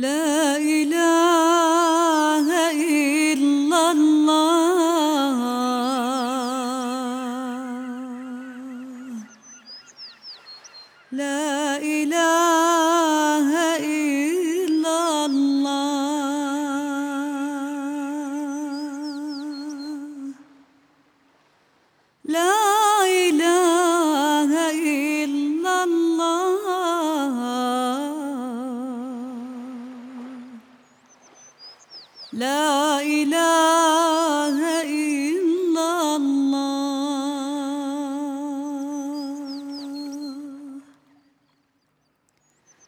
لا لا إله إلا الله.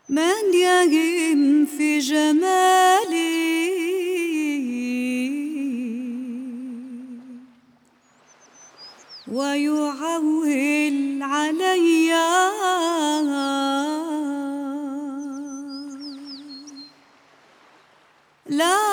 من يهم في جمالي ويعول علي. لا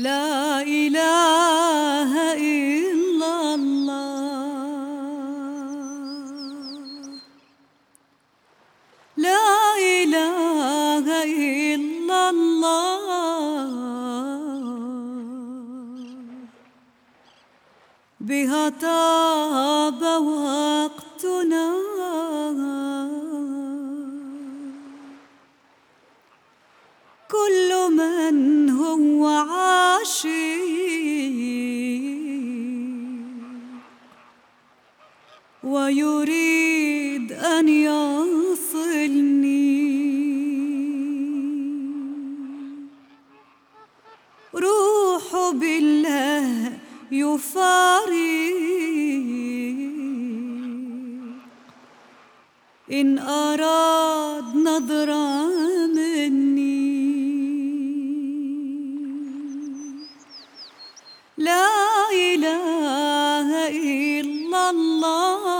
لا إله إلا الله. لا إله إلا الله. بها طاب وقتنا. ويريد أن يصلني. روح بالله يفارق. إن أراد نظرة مني. لا إله إلا الله.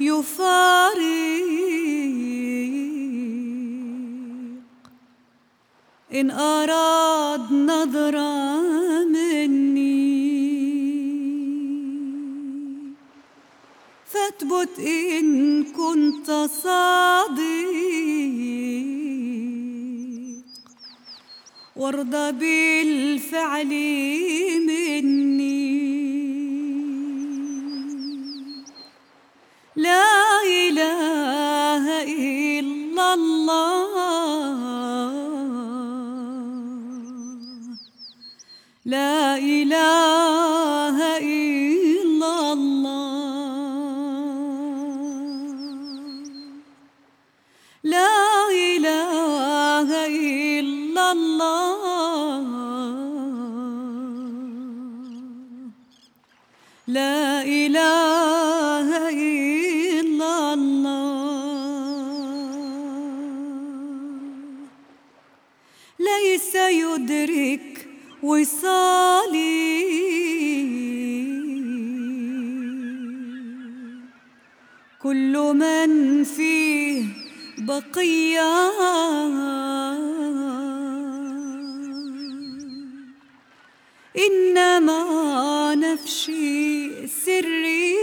يفارق. إن أراد نظرة مني. فاثبت إن كنت صادق. وارضى بالفعل مني. لا إله إلا الله. لا إله إلا الله. لا إله إلا الله. ليس يدرك وصالي كل من فيه بقية. إنما نفسي سري.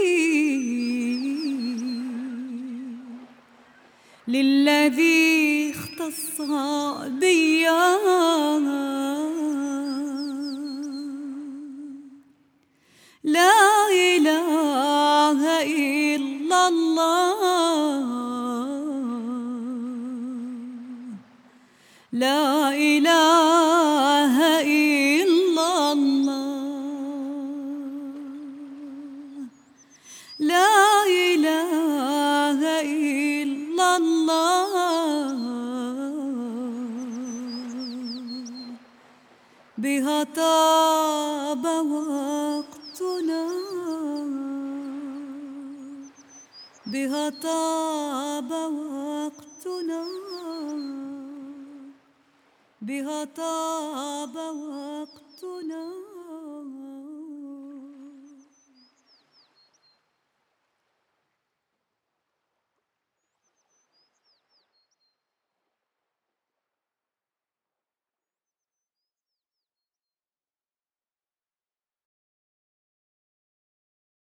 للذي اختص بيا لا إله إلا الله. لا إله إلا الله. لا إله إلا الله. بها طاب وقتنا بها طاب وقتنا بها طاب وقتنا